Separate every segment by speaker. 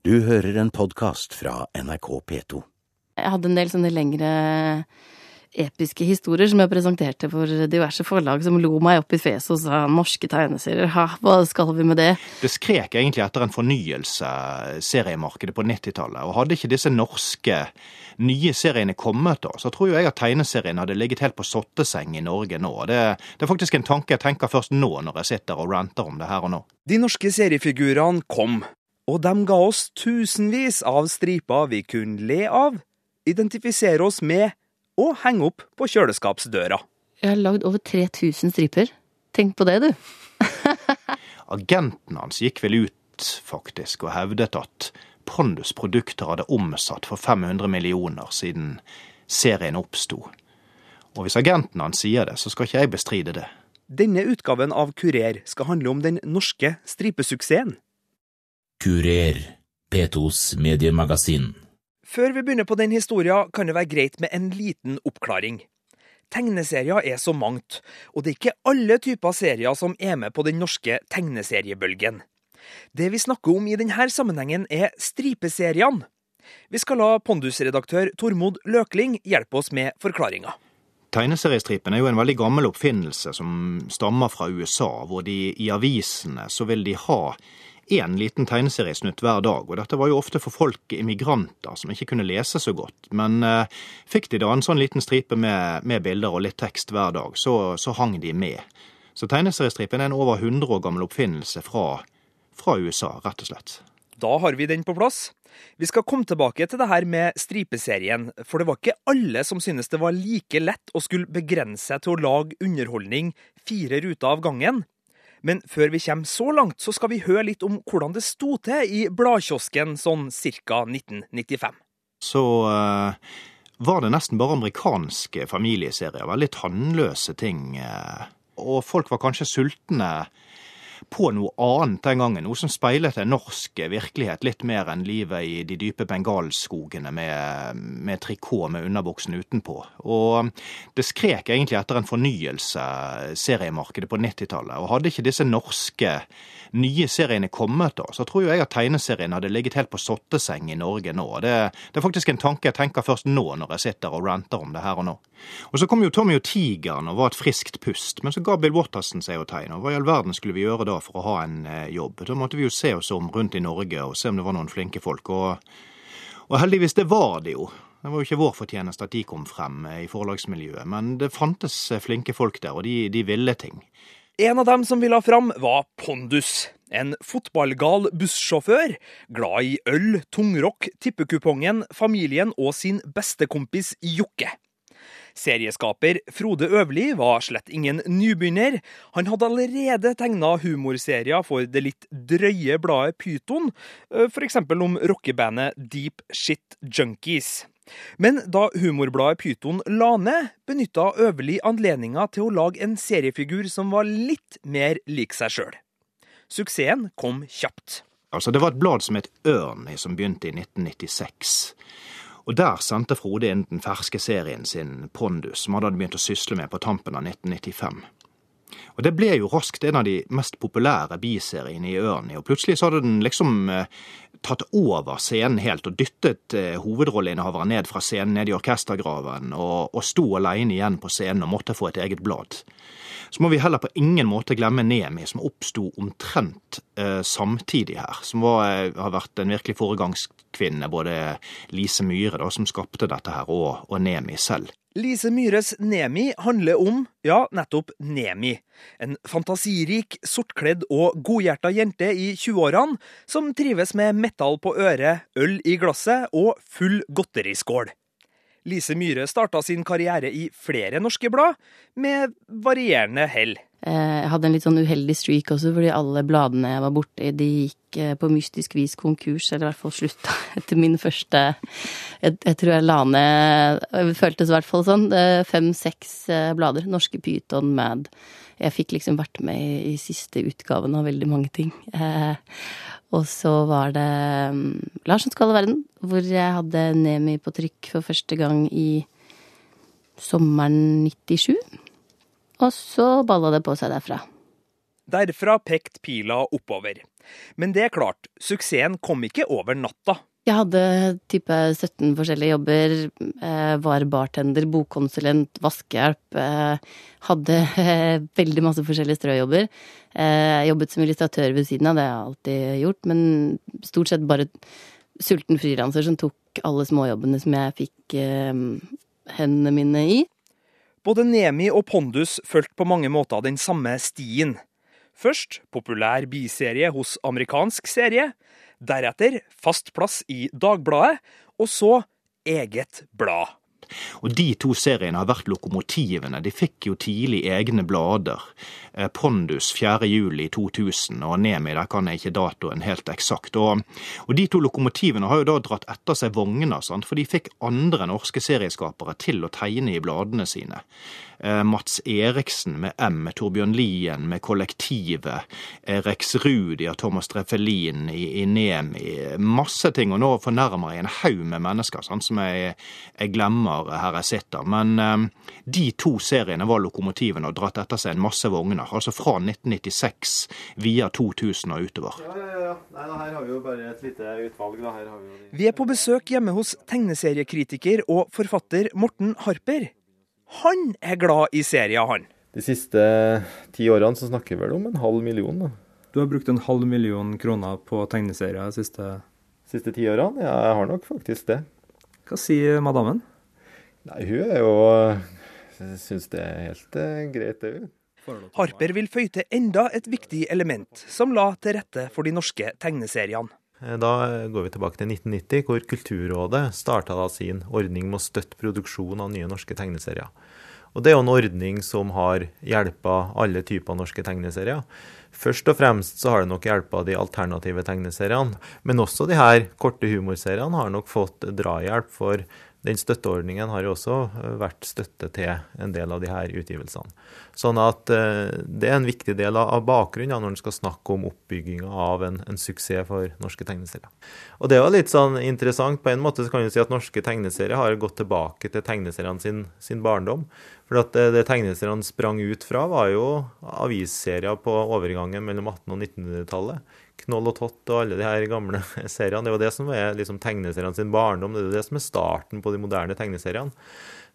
Speaker 1: Du hører en podkast fra NRK P2.
Speaker 2: Jeg hadde en del sånne lengre episke historier som jeg presenterte for diverse forlag som lo meg opp i fjeset og sa norske tegneserier, ha, hva skal vi med det?
Speaker 3: Det skrek egentlig etter en fornyelse, seriemarkedet på 90-tallet. Og hadde ikke disse norske nye seriene kommet da, så tror jo jeg at tegneserien hadde ligget helt på sotteseng i Norge nå. Det, det er faktisk en tanke jeg tenker først nå når jeg sitter og ranter om det her og nå.
Speaker 4: De norske seriefigurene kom, og de ga oss tusenvis av striper vi kunne le av, identifisere oss med og henge opp på kjøleskapsdøra.
Speaker 2: Jeg har lagd over 3000 striper. Tenk på det, du.
Speaker 3: Agenten hans gikk vel ut, faktisk, og hevdet at Pondus produkter hadde omsatt for 500 millioner siden serien oppsto. Og hvis agenten hans sier det, så skal ikke jeg bestride det.
Speaker 4: Denne utgaven av Kurer skal handle om den norske stripesuksessen.
Speaker 5: Kurer, P2s mediemagasin.
Speaker 4: Før vi begynner på den historien, kan det være greit med en liten oppklaring. Tegneserier er så mangt, og det er ikke alle typer serier som er med på den norske tegneseriebølgen. Det vi snakker om i denne sammenhengen, er stripeseriene. Vi skal la Pondus-redaktør Tormod Løkling hjelpe oss med forklaringa.
Speaker 3: Tegneseriestripen er jo en veldig gammel oppfinnelse som stammer fra USA, hvor de i avisene så vil de ha én liten tegneseriesnutt hver dag, og dette var jo ofte for folk, immigranter, som ikke kunne lese så godt. Men eh, fikk de da en sånn liten stripe med, med bilder og litt tekst hver dag, så, så hang de med. Så tegneseriestripen er en over 100 år gammel oppfinnelse fra, fra USA, rett og slett.
Speaker 4: Da har vi den på plass. Vi skal komme tilbake til det her med stripeserien, for det var ikke alle som syntes det var like lett å skulle begrense seg til å lage underholdning fire ruter av gangen. Men før vi kommer så langt, så skal vi høre litt om hvordan det sto til i bladkiosken sånn ca. 1995.
Speaker 3: Så uh, var det nesten bare amerikanske familieserier, veldig tannløse ting. Uh, og folk var kanskje sultne på noe annet den gangen. Noe som speilet en norsk virkelighet litt mer enn livet i de dype bengalskogene med, med trikot med underbuksen utenpå. Og det skrek egentlig etter en fornyelse, seriemarkedet på 90-tallet. Og hadde ikke disse norske nye seriene kommet da, så tror jo jeg at tegneserien hadde ligget helt på sotteseng i Norge nå. Det, det er faktisk en tanke jeg tenker først nå når jeg sitter og ranter om det her og nå. Og så kom jo Tommy og Tigeren og var et friskt pust, men så ga Bill Watterson seg å tegne. Og hva i all verden skulle vi gjøre da for å ha en eh, jobb? Da måtte vi jo se oss om rundt i Norge og se om det var noen flinke folk. Og, og heldigvis, det var det jo. Det var jo ikke vår fortjeneste at de kom frem eh, i forlagsmiljøet, men det fantes eh, flinke folk der, og de, de ville ting.
Speaker 4: En av dem som ville ha fram, var Pondus. En fotballgal bussjåfør, glad i øl, tungrock, tippekupongen, familien og sin bestekompis Jokke. Serieskaper Frode Øverli var slett ingen nybegynner. Han hadde allerede tegna humorserier for det litt drøye bladet Pyton, f.eks. om rockebandet Deep Shit Junkies. Men da humorbladet Pyton la ned, benytta Øverli anledninga til å lage en seriefigur som var litt mer lik seg sjøl. Suksessen kom kjapt.
Speaker 3: Altså, Det var et blad som het Ørn, som begynte i 1996. Og Der sendte Frode inn den ferske serien sin Pondus, som han hadde begynt å sysle med på tampen av 1995. Og Det ble jo raskt en av de mest populære biseriene i Ørni, og plutselig så hadde den liksom eh, tatt over scenen helt og dyttet eh, hovedrolleinnehaveren ned fra scenen ned i orkestergraven, og, og sto alene igjen på scenen og måtte få et eget blad. Så må vi heller på ingen måte glemme Nemi, som oppsto omtrent eh, samtidig her. Som var, eh, har vært en virkelig foregangskvinne, både Lise Myhre, da, som skapte dette her, og, og Nemi selv.
Speaker 4: Lise Myhres Nemi handler om, ja, nettopp Nemi. En fantasirik, sortkledd og godhjerta jente i 20-årene som trives med metall på øret, øl i glasset og full godteriskål. Lise Myhre starta sin karriere i flere norske blad, med varierende hell.
Speaker 2: Eh, jeg hadde en litt sånn uheldig streak også, fordi alle bladene jeg var borti, de gikk eh, på mystisk vis konkurs, eller i hvert fall slutta etter min første Jeg, jeg tror jeg la ned Det føltes i hvert fall sånn. Fem-seks eh, blader. Norske Pyton, Mad. Jeg fikk liksom vært med i, i siste utgaven av veldig mange ting. Eh, og så var det um, Larsens kalde verden, hvor jeg hadde Nemi på trykk for første gang i sommeren 97. Og så balla det på seg derfra.
Speaker 4: Derfra pekte pila oppover. Men det er klart, suksessen kom ikke over natta.
Speaker 2: Jeg hadde type 17 forskjellige jobber. Eh, var bartender, bokkonsulent, vaskehjelp. Eh, hadde eh, veldig masse forskjellige strøjobber. Jobbet som illustratør ved siden av, det har jeg alltid gjort. Men stort sett bare sulten frilanser som tok alle småjobbene som jeg fikk hendene mine i.
Speaker 4: Både Nemi og Pondus fulgte på mange måter den samme stien. Først populær biserie hos amerikansk serie. Deretter fast plass i Dagbladet, og så eget blad.
Speaker 3: Og de to seriene har vært lokomotivene. De fikk jo tidlig egne blader. Eh, Pondus 4. juli 2000 og Nemi, der kan jeg ikke datoen helt eksakt. Og, og, de to lokomotivene har jo da dratt etter seg vogner, sant? for de fikk andre norske serieskapere til å tegne i bladene sine. Eh, Mats Eriksen med M, Torbjørn Lien med Kollektivet, eh, Rex Rudi og Thomas Treffelin i, i Nemi. Masse ting. Og nå fornærmer jeg en haug med mennesker sant, som jeg, jeg, glemmer her jeg sitter. Men um, de to seriene var lokomotivene og dratt etter seg en masse vogner. Altså fra 1996 via 2000 og utover.
Speaker 6: Ja, ja, ja. Nei, da, her har vi jo bare et lite utvalg. Da. Her har vi, jo
Speaker 4: vi er på besøk hjemme hos tegneseriekritiker og forfatter Morten Harper. Han er glad i serier, han.
Speaker 6: De siste ti årene så snakker vi vel om en halv million. da.
Speaker 7: Du har brukt en halv million kroner på tegneserier de siste
Speaker 6: Siste ti årene? Ja, jeg har nok faktisk det.
Speaker 7: Hva sier madammen?
Speaker 6: Nei, hun er jo Syns det er helt uh, greit, det, hun.
Speaker 4: Harper vil føye til enda et viktig element som la til rette for de norske tegneseriene.
Speaker 6: Eh, da går vi tilbake til 1990, hvor Kulturrådet starta sin ordning med å støtte produksjon av nye norske tegneserier. Og Det er jo en ordning som har hjelpa alle typer norske tegneserier. Først og fremst så har det nok hjelpa de alternative tegneseriene, men også de her korte humorseriene har nok fått drahjelp. For den støtteordningen har jo også eh, vært støtte til en del av de her utgivelsene. Sånn at eh, det er en viktig del av bakgrunnen når en skal snakke om oppbygginga av en, en, suksess for norske tegneserier. Og det jo litt sånn interessant. På en måte så kan du si at norske tegneserier har gått tilbake til tegneseriene sin, sin barndom. For at det, det tegneseriene sprang ut fra, var jo avisserier på overgangen mellom 1800- og 1900-tallet. Knoll og Tott og alle de her gamle seriene. Det er jo det som er liksom tegneseriene sin barndom. Det er det som er starten på de moderne tegneseriene.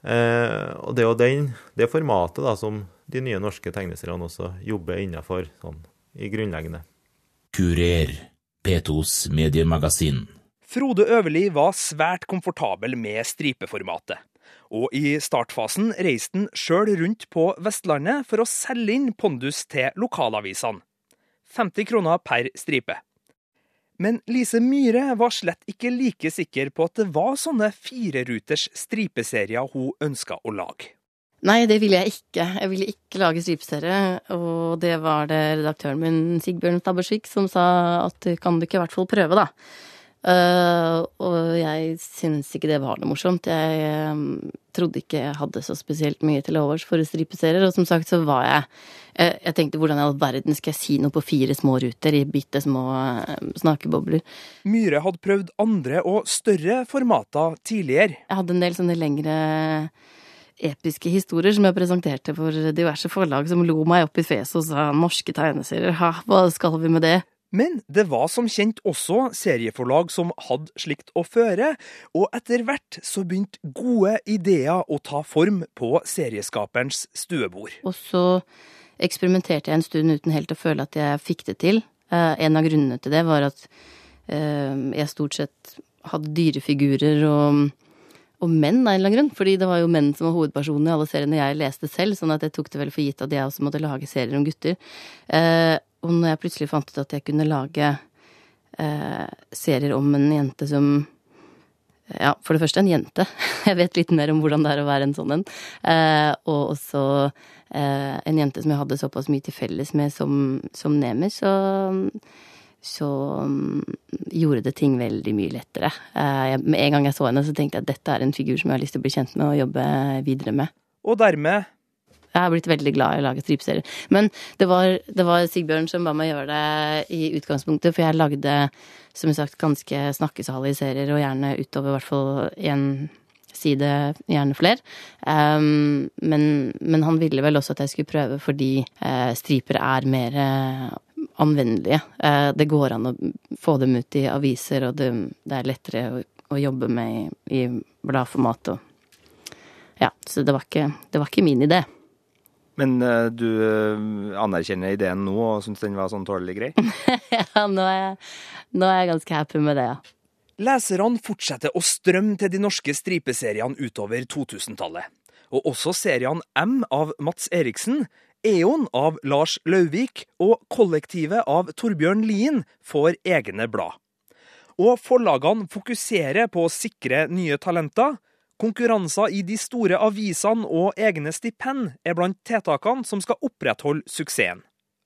Speaker 6: Eh, og det er jo den, det formatet da, som de nye norske tegneseriene også jobber innenfor sånn, i grunnleggende.
Speaker 5: Kurer, P2s mediemagasin.
Speaker 4: Frode Øverli var svært komfortabel med stripeformatet. Og i startfasen reiste han sjøl rundt på Vestlandet for å selge inn pondus til lokalavisene. 50 kroner per stripe. Men Lise Myhre var slett ikke like sikker på at det var sånne fireruters stripeserier hun ønska å lage.
Speaker 2: Nei, det ville jeg ikke. Jeg ville ikke lage stripeserie. Og det var det redaktøren min, Sigbjørn Stabbersvik, som sa at kan du ikke i hvert fall prøve, da. Uh, og jeg syns ikke det var noe morsomt. Jeg um, trodde ikke jeg hadde så spesielt mye til overs for stripeserier. Og som sagt så var jeg uh, Jeg tenkte hvordan i all verden skal jeg si noe på fire små ruter i bitte små uh, snakebobler?
Speaker 4: Myhre hadde prøvd andre og større formater tidligere.
Speaker 2: Jeg hadde en del sånne lengre episke historier som jeg presenterte for diverse forlag som lo meg opp i fjeset og sa norske tegneserier, ha, hva skal vi med det?
Speaker 4: Men det var som kjent også serieforlag som hadde slikt å føre, og etter hvert så begynte gode ideer å ta form på serieskaperens stuebord.
Speaker 2: Og så eksperimenterte jeg en stund uten helt å føle at jeg fikk det til. Eh, en av grunnene til det var at eh, jeg stort sett hadde dyrefigurer og, og menn av en eller annen grunn. Fordi det var jo menn som var hovedpersonene i alle seriene jeg leste selv, sånn at jeg tok det vel for gitt at jeg også måtte lage serier om gutter. Eh, og når jeg plutselig fant ut at jeg kunne lage eh, serier om en jente som Ja, for det første en jente. Jeg vet litt mer om hvordan det er å være en sånn en. Eh, og også eh, en jente som jeg hadde såpass mye til felles med som, som Nemi, så så um, gjorde det ting veldig mye lettere. Jeg, med en gang jeg så henne, så tenkte jeg at dette er en figur som jeg har lyst til å bli kjent med og jobbe videre med.
Speaker 4: Og dermed
Speaker 2: jeg har blitt veldig glad i å lage stripeserier. Men det var, det var, Sigbjørn som ba meg gjøre det i utgangspunktet, for jeg lagde som sagt ganske snakkesalige serier, og gjerne utover i hvert fall en side, gjerne flere. Um, men, men, han ville vel også at jeg skulle prøve fordi uh, striper er mer uh, anvendelige. Uh, det går an å få dem ut i aviser, og det, det er lettere å, å, jobbe med i, i bladformat og Ja, så det var ikke, det var ikke min idé.
Speaker 4: Men uh, du uh, anerkjenner ideen nå og syns den var sånn tålelig grei?
Speaker 2: ja, nå er, jeg, nå er, jeg, ganske happy med det, ja.
Speaker 4: Leserne fortsetter å strømme til de norske stripeseriene utover 2000-tallet. Og også seriene M av Mats Eriksen, Eon av Lars Lauvik og Kollektivet av Torbjørn Lien får egne blad. Og forlagene fokuserer på å sikre nye talenter, Konkurranser i de store avisene og egne stipend er blant tiltakene som skal opprettholde suksessen.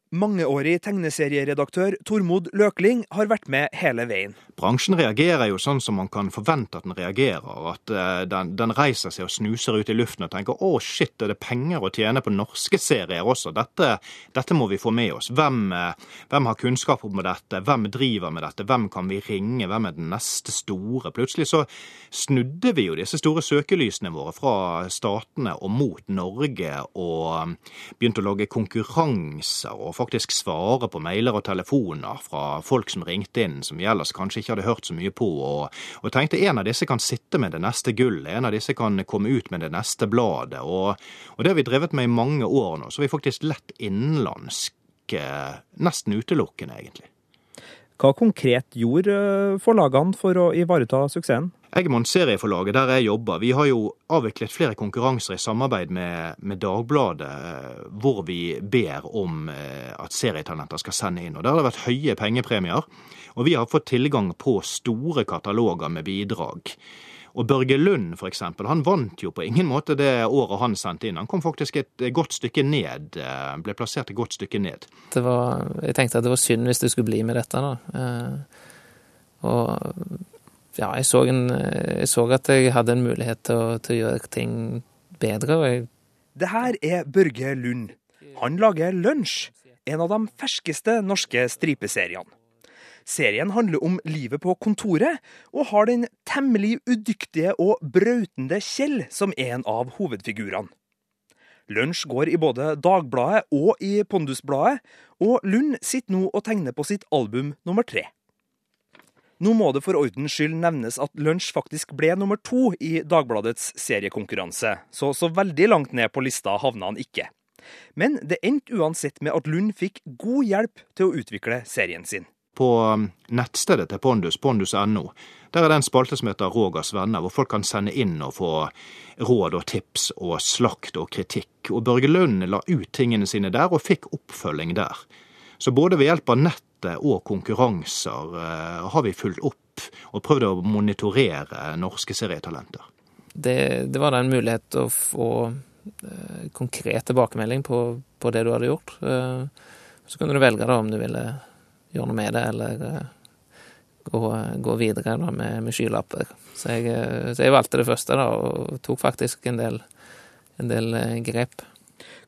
Speaker 4: Mangeårig tegneserieredaktør Tormod Løkling har vært med hele veien.
Speaker 3: Bransjen reagerer jo sånn som man kan forvente at den reagerer. At uh, den, den, reiser seg og snuser ut i luften og tenker å shit, er det penger å tjene på norske serier også? Dette, dette må vi få med oss. Hvem, uh, hvem, har kunnskap om dette? Hvem driver med dette? Hvem kan vi ringe? Hvem er den neste store? Plutselig så snudde vi jo disse store søkelysene våre fra statene og mot Norge, og begynte å lage konkurranser. og faktisk svare på mailer og telefoner fra folk som ringte inn, som vi ellers kanskje ikke hadde hørt så mye på, og, og tenkte en av disse kan sitte med det neste gullet, en av disse kan komme ut med det neste bladet. Og, og det har vi drevet med i mange år nå, så vi faktisk lett innenlandsk, eh, nesten utelukkende, egentlig.
Speaker 4: Hva konkret gjorde eh, forlagene for å ivareta suksessen?
Speaker 3: Eggemont serieforlaget, der jeg jobber, vi har jo avviklet flere konkurranser i samarbeid med, med Dagbladet, eh, hvor vi ber om eh, at serietalenter skal sende inn. Og Der har det vært høye pengepremier, og vi har fått tilgang på store kataloger med bidrag. Og Børge Lund, for eksempel, han vant jo på ingen måte det året han sendte inn. Han kom faktisk et godt stykke ned. Eh, ble plassert et godt stykke ned.
Speaker 8: Var, jeg tenkte at det var synd hvis du skulle bli med dette, da. Og ja, jeg så, en, jeg så at jeg hadde en mulighet til å, til å gjøre ting bedre. jeg
Speaker 4: det her er Børge Lund. Han lager Lunsj, en av de ferskeste norske stripeseriene. Serien handler om livet på kontoret, og har den temmelig udyktige og brautende Kjell som en av hovedfigurene. Lunsj går i både Dagbladet og i Pondusbladet, og Lund sitter nå og tegner på sitt album nummer tre. Nå må det for ordens skyld nevnes at Lunsj faktisk ble nummer to i Dagbladets seriekonkurranse, så så veldig langt ned på lista havna han ikke. Men det endte uansett med at Lund fikk god hjelp til å utvikle serien sin
Speaker 3: på um, nettstedet til Pondus, pondus.no. Der er det en spalte som heter Rogers venner, hvor folk kan sende inn og få råd og tips og slakt og kritikk. Og Børge Lund la ut tingene sine der, og fikk oppfølging der. Så både ved hjelp av nettet og konkurranser eh, har vi fulgt opp og prøvd å monitorere norske serietalenter.
Speaker 8: Det, det var da en mulighet å få eh, konkret tilbakemelding på, på, det du hadde gjort. Eh, så kunne du velge da om du ville gjøre noe med det, eller gå, gå, videre da, med, med skylapper. Så jeg, så jeg, valgte det første, da, og tok faktisk en del, en del grep.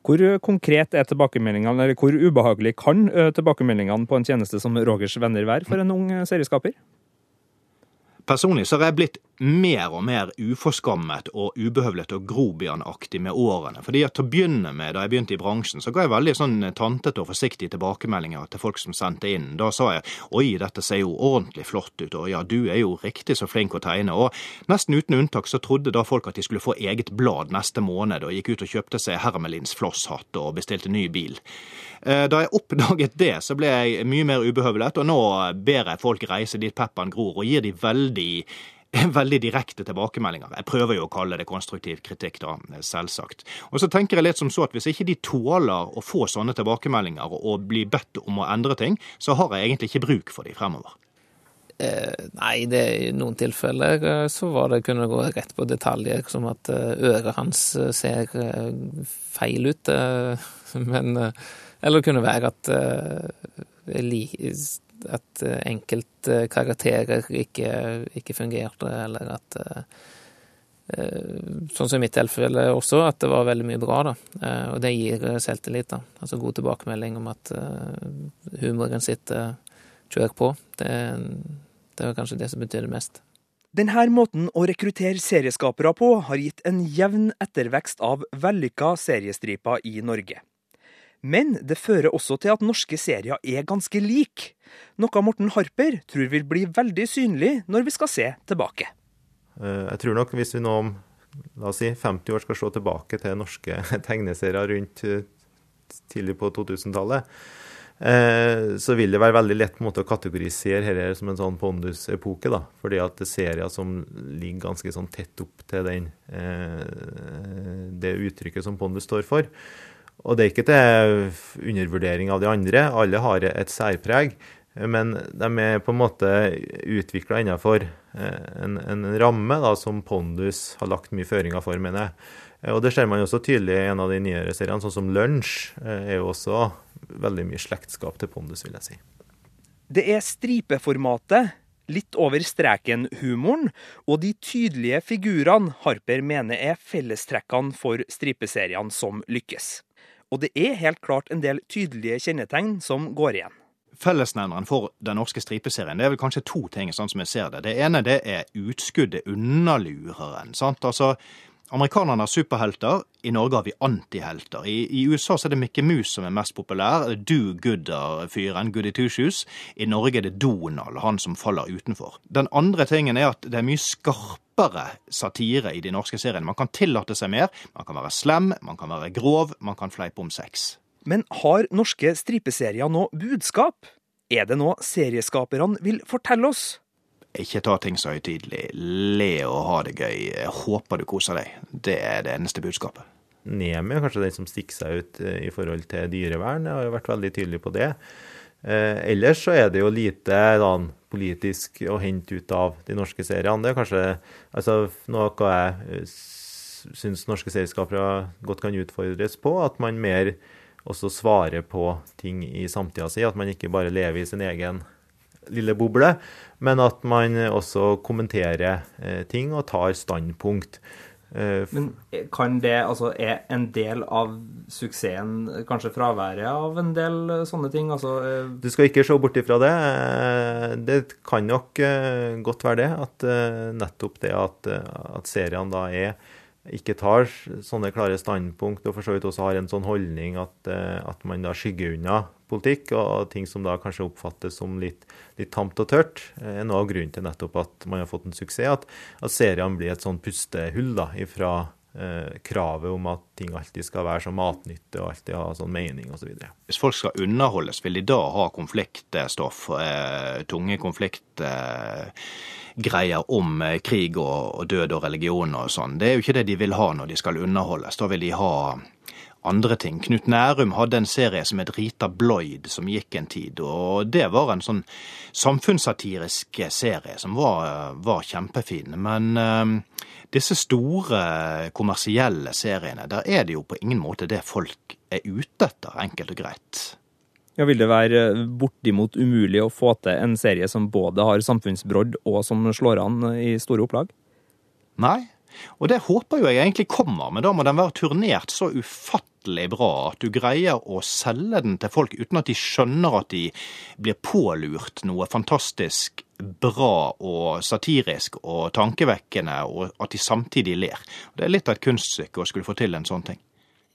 Speaker 4: Hvor konkret er tilbakemeldingene, eller hvor ubehagelig kan tilbakemeldingene på en tjeneste som Rogers venner være for en ung serieskaper?
Speaker 3: Personlig så har jeg blitt mer og mer uforskammet og ubehøvlet og grobianaktig med årene. Fordi at til å begynne med, da jeg begynte i bransjen, så ga jeg veldig sånn tantete og forsiktige tilbakemeldinger til folk som sendte inn. Da sa jeg oi, dette ser jo ordentlig flott ut, og ja, du er jo riktig så flink å tegne. Og nesten uten unntak så trodde da folk at de skulle få eget blad neste måned, og gikk ut og kjøpte seg Hermelins flosshatt og bestilte ny bil. Eh, da jeg oppdaget det, så ble jeg mye mer ubehøvlet, og nå ber jeg folk reise dit pepperen gror, og gir de veldig veldig direkte tilbakemeldinger. Jeg prøver jo å kalle det konstruktiv kritikk, da, selvsagt. Og så tenker jeg litt som så at hvis ikke de tåler å få sånne tilbakemeldinger og bli bedt om å endre ting, så har jeg egentlig ikke bruk for de fremover.
Speaker 8: Eh, nei, det, i noen tilfeller eh, så var det, kunne gå rett på detaljer, som at eh, øret hans ser feil ut. Men Eller det kunne være at at eh, enkelte karakterer ikke, ikke, fungerte, eller at eh, Sånn som i mitt tilfelle også, at det var veldig mye bra, da. Eh, og det gir selvtillit, da. Altså god tilbakemelding om at humoren sitter kjør på. Det, det var kanskje det som betydde mest.
Speaker 4: Denne måten å rekruttere serieskapere på har gitt en jevn ettervekst av vellykka seriestriper i Norge. Men det fører også til at norske serier er ganske like, noe Morten Harper tror vil bli veldig synlig når vi skal se tilbake.
Speaker 6: Eh, jeg tror nok hvis vi nå om la oss si, 50 år skal se tilbake til norske tegneserier rundt eh, tidlig på 2000-tallet, Eh, så vil det være veldig lett måte å kategorisere dette som en sånn Pondus-epoke. fordi at det er serier som ligger ganske sånn tett opp til den, det uttrykket som Pondus står for. Og det er ikke til undervurdering av de andre. Alle har et særpreg. Men de er på en måte utvikla innenfor eh, en, en, ramme da, som Pondus har lagt mye føringer for, mener jeg. Og det ser man også tydelig i en av de nyere seriene, sånn som Lunsj er jo også veldig mye slektskap til Pondus, vil jeg si.
Speaker 4: Det er stripeformatet, litt over streken-humoren og de tydelige figurene Harper mener er fellestrekkene for stripeseriene som lykkes. Og det er helt klart en del tydelige kjennetegn som går igjen.
Speaker 3: Fellesnevneren for den norske stripeserien det er vel kanskje to ting, sånn som jeg ser det. Det ene det er utskuddet, underlureren. sant? Altså, Amerikanerne har superhelter, i Norge har vi antihelter. I, I, USA så er det Mickey Mouse som er mest populær, do-gooder-fyren, Goody Two Shoes. I Norge er det Donald, han som faller utenfor. Den andre tingen er at det er mye skarpere satire i de norske seriene. Man kan tillate seg mer, man kan være slem, man kan være grov, man kan fleipe om sex.
Speaker 4: Men har norske stripeserier noe budskap? Er det noe serieskaperne vil fortelle oss?
Speaker 3: Ikke ta ting så høytidelig. Le og ha det gøy. Jeg håper du koser deg. Det er det eneste budskapet.
Speaker 6: Nemi er kanskje den som stikker seg ut eh, i forhold til dyrevern. Jeg har jo vært veldig tydelig på det. Eh, ellers så er det jo lite sånn, politisk å hente ut av de norske seriene. Det er kanskje altså, noe jeg eh, syns norske serieskapere godt kan utfordres på. At man mer også svarer på ting i samtida si. At man ikke bare lever i sin egen lille boble, men at man også kommenterer eh, ting og tar standpunkt.
Speaker 7: Eh, men kan det, altså er en del av suksessen kanskje fraværet av en del sånne ting? Altså,
Speaker 6: eh, du skal ikke se bort ifra det. Det kan nok godt være det. At nettopp det at, at seriene da er ikke tar sånne klare standpunkt, og for så vidt også har en sånn holdning at, at man da skygger unna politikk, og ting som da kanskje oppfattes som litt, litt tamt og tørt, er eh, noe av grunnen til nettopp at man har fått en suksess. At, at seriene blir et sånn pustehull da, ifra eh, kravet om at ting alltid skal være som matnytte og alltid ha sånn mening osv. Så
Speaker 3: Hvis folk skal underholdes, vil de da ha konfliktstoff, eh, tunge konfliktgreier eh, om eh, krig og, og død og religion og sånn? Det er jo ikke det de vil ha når de skal underholdes. Da vil de ha andre ting. Knut Nærum hadde en serie som het Rita Bloyd, som gikk en tid. Og det var en sånn samfunnssatirisk serie som var, var kjempefin. Men uh, disse store kommersielle seriene, der er det jo på ingen måte det folk er ute etter, enkelt og greit.
Speaker 7: Ja, Vil det være bortimot umulig å få til en serie som både har samfunnsbrodd og som slår an i store opplag?
Speaker 3: Nei, og det håper jo jeg egentlig kommer, men da må den være turnert så ufattelig bra at du greier å selge den til folk uten at de skjønner at de blir pålurt noe fantastisk bra og satirisk og tankevekkende, og at de samtidig ler. Det er litt av et kunststykke å skulle få til en sånn ting.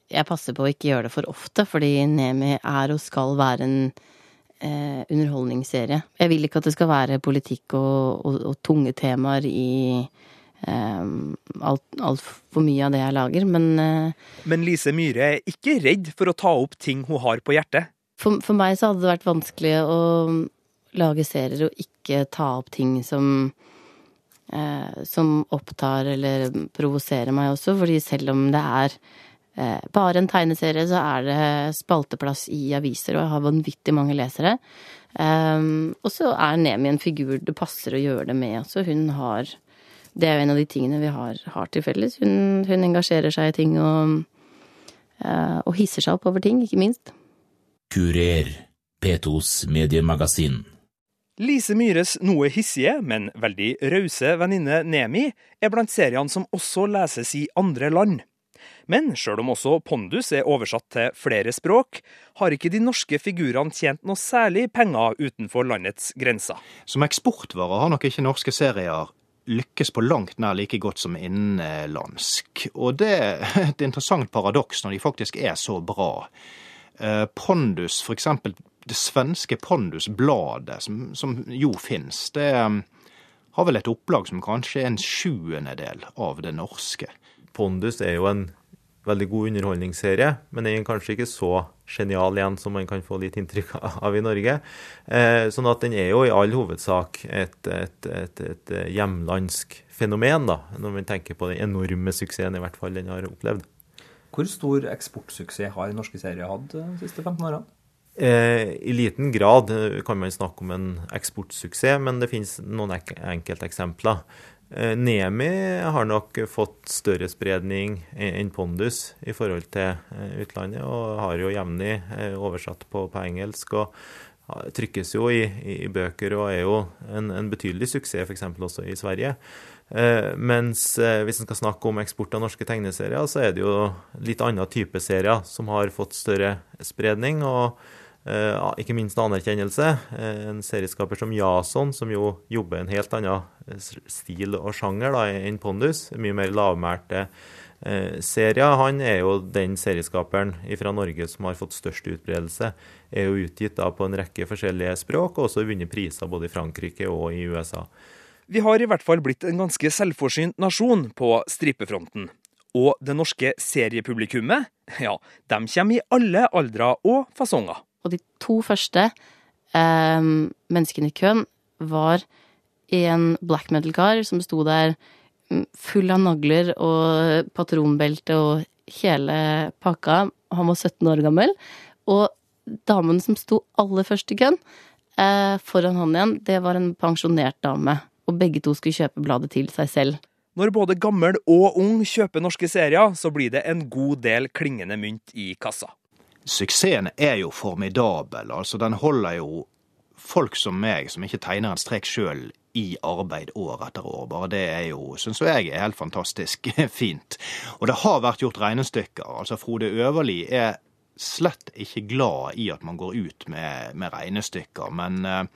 Speaker 2: Jeg passer på å ikke gjøre det for ofte, fordi Nemi er og skal være en eh, underholdningsserie. Jeg vil ikke at det skal være politikk og, og, og tunge temaer i altfor alt mye av det jeg lager, men eh,
Speaker 4: Men Lise Myhre er ikke redd for å ta opp ting hun har på hjertet?
Speaker 2: For, for meg så hadde det vært vanskelig å lage serier og ikke ta opp ting som eh, som opptar eller provoserer meg også, fordi selv om det er eh, bare en tegneserie, så er det spalteplass i aviser, og jeg har vanvittig mange lesere. Um, og så er Nemi en figur det passer å gjøre det med. Så hun har det er jo en av de tingene vi har, har til felles. Hun, hun, engasjerer seg i ting og, uh, og hisser seg opp over ting, ikke minst.
Speaker 5: Kurer, P2s mediemagasin.
Speaker 4: Lise Myhres noe hissige, men veldig rause venninne Nemi er blant seriene som også leses i andre land. Men sjøl om også Pondus er oversatt til flere språk, har ikke de norske figurene tjent noe særlig penger utenfor landets grenser.
Speaker 3: Som eksportvare har nok ikke norske serier lykkes på langt nær like godt som innenlandsk. Og det er et interessant paradoks når de faktisk er så bra. Eh, Pondus, eksempel det svenske Pondusbladet, som, som jo fins, det eh, har vel et opplag som kanskje er en sjuendedel av det norske.
Speaker 6: Pondus er jo en veldig god underholdningsserie, men den er kanskje ikke så genial igjen som man kan få litt inntrykk av i Norge. Eh, sånn at den er jo i all hovedsak et, et, et, et hjemlandsk fenomen, da, når man tenker på den enorme suksessen i hvert fall den har opplevd.
Speaker 7: Hvor stor eksportsuksess har norske serier hatt de siste 15 årene?
Speaker 6: Eh, I liten grad kan man snakke om en eksportsuksess, men det finnes noen enkelteksempler. Eh, Nemi har nok fått større spredning enn Pondus i forhold til eh, utlandet, og har jo jevnlig eh, oversatt på, på, engelsk. og Trykkes jo i, i bøker og er jo en, en betydelig suksess f.eks. også i Sverige. Eh, mens eh, hvis en skal snakke om eksport av norske tegneserier, så er det jo litt annen type serier som har fått større spredning. og ikke minst anerkjennelse. Uh, en serieskaper som Jason, som jo jobber en helt annen eh, stil og sjanger da, enn Pondus, mye mer lavmælte serier. Han er jo den serieskaperen fra Norge som har fått størst utbredelse. Er jo utgitt da, på en rekke forskjellige språk, og også vunnet priser både i Frankrike og i USA.
Speaker 4: Vi har i hvert fall blitt en ganske selvforsynt nasjon på stripefronten. Og det norske seriepublikummet, ja, de kommer i alle aldre og fasonger.
Speaker 2: Og de to første eh, menneskene i køen var en black metal-kar som sto der mm, full av nagler og patronbelte og hele pakka. Han var 17 år gammel. Og damen som sto aller først i køen, eh, foran han igjen, det var en pensjonert dame. Og begge to skulle kjøpe bladet til seg selv.
Speaker 4: Når både gammel og ung kjøper norske serier, så blir det en god del klingende mynt i kassa
Speaker 3: suksessen er jo formidabel. Altså, den holder jo folk som meg, som ikke tegner en strek sjøl, i arbeid år etter år. Bare det er jo, syns jeg, er helt fantastisk fint. Og det har vært gjort regnestykker. Altså, Frode Øverli er slett ikke glad i at man går ut med, med regnestykker, men uh,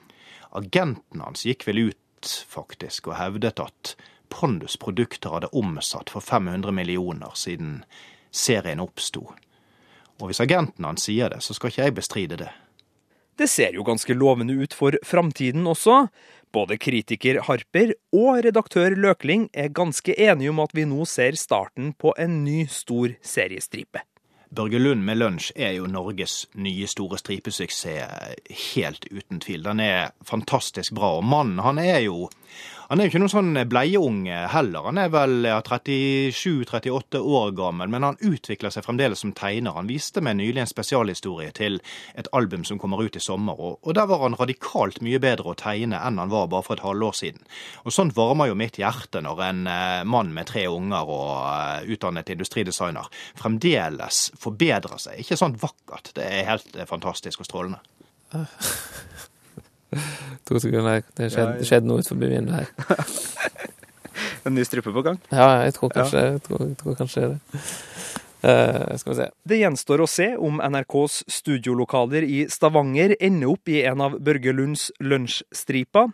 Speaker 3: agenten hans gikk vel ut faktisk og hevdet at Pondus produkter hadde omsatt for 500 millioner siden serien oppsto. Og hvis agenten hans sier det, så skal ikke jeg bestride det.
Speaker 4: Det ser jo ganske lovende ut for framtiden også. Både kritiker Harper og redaktør Løkling er ganske enige om at vi nå ser starten på en ny stor seriestripe.
Speaker 3: Børge Lund med lunsj er jo Norges nye store stripesuksess, helt uten tvil. Den er fantastisk bra. Og mannen, han er jo han er jo ikke noen sånn bleieunge heller. Han er vel 37-38 år gammel, men han utvikler seg fremdeles som tegner. Han viste meg nylig en spesialhistorie til et album som kommer ut i sommer, og, der var han radikalt mye bedre å tegne enn han var bare for et halvår siden. Og sånt varmer jo mitt hjerte når en eh, mann med tre unger og uh, utdannet industridesigner fremdeles forbedrer seg. Ikke sånn vakkert, det er helt fantastisk og strålende.
Speaker 8: To sekunder. Det skjedde, skjedde noe utenfor vinduet her.
Speaker 4: en ny strupe på gang?
Speaker 8: Ja, jeg tror kanskje, jeg tror, jeg tror kanskje det. Uh, skal vi se.
Speaker 4: Det gjenstår å se om NRKs studiolokaler i Stavanger ender opp i en av Børge Lunds lunsjstriper.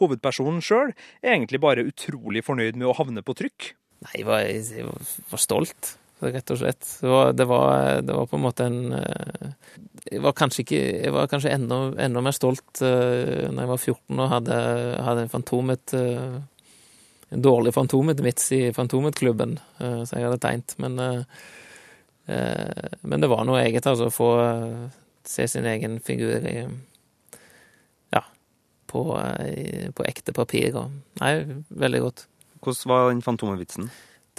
Speaker 4: Hovedpersonen sjøl er egentlig bare utrolig fornøyd med å havne på trykk.
Speaker 8: Nei, jeg var, jeg var stolt rett og slett. Det var, det var, det var på en måte en eh, Jeg var kanskje ikke Jeg var kanskje enda, enda mer stolt uh, når jeg var 14 og hadde, hadde en Fantomet uh, En dårlig Fantomet-vits i Fantomet-klubben uh, som jeg hadde tegnet. Men, men det var noe eget, altså, å få se sin egen figur i Ja, på, på ekte papir. Og, nei, veldig godt.
Speaker 4: Hvordan var den Fantomet-vitsen?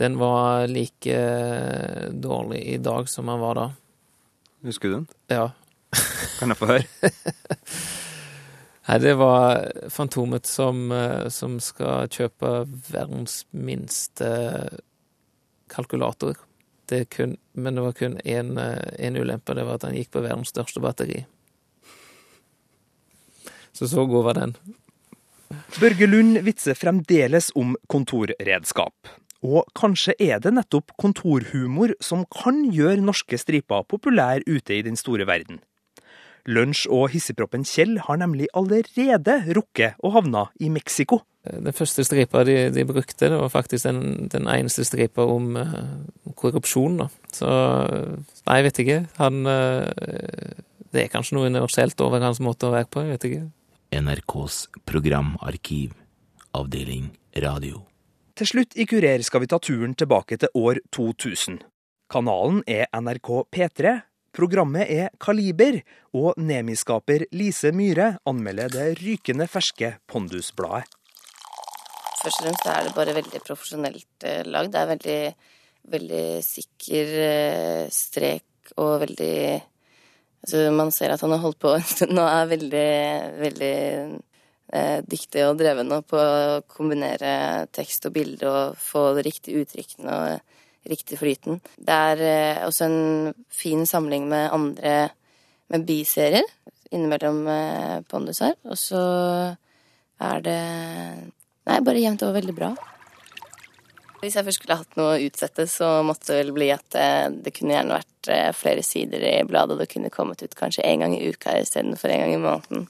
Speaker 8: Den var like eh, dårlig i dag som den var da.
Speaker 4: Husker du den?
Speaker 8: Ja.
Speaker 4: Kan jeg få høre?
Speaker 8: Nei, det var Fantomet som, eh, som skal kjøpe verdens minste kalkulator. Det kun, men det var kun én eh, ulempe, det var at han gikk på verdens største batteri. Så så god var den.
Speaker 4: Børge Lund vitser fremdeles om kontorredskap. Og kanskje er det nettopp kontorhumor som kan gjøre norske striper populær ute i den store verden. Lunsj og hissigproppen Kjell har nemlig allerede rukket å havne i Mexico.
Speaker 8: Den første stripa de, de brukte, det var faktisk den, den eneste stripa om uh, korrupsjon, da. Så nei, jeg vet ikke. Han uh, Det er kanskje noe universelt over hans måte å være på, jeg vet ikke.
Speaker 5: NRKs programarkiv, avdeling radio.
Speaker 4: Til slutt i Kurer skal vi ta turen tilbake til år 2000. Kanalen er NRK P3, programmet er Kaliber, og Nemi-skaper Lise Myhre anmelder det rykende ferske Pondus-bladet.
Speaker 2: Først og fremst er det bare veldig profesjonelt eh, lagd. Det er veldig, veldig sikker eh, strek og veldig Altså, man ser at han har holdt på en stund og er veldig, veldig dyktig og dreven på å kombinere tekst og bilde og få det riktige uttrykkene og riktig flyten. Det er eh, også en fin samling med andre med biserier innimellom eh, Pondus her. Og så er det Nei, bare jevnt over veldig bra. Hvis jeg først skulle hatt noe å utsette, så måtte det vel bli at eh, det kunne gjerne vært eh, flere sider i bladet, og det kunne kommet ut kanskje én gang i uka istedenfor en gang i måneden.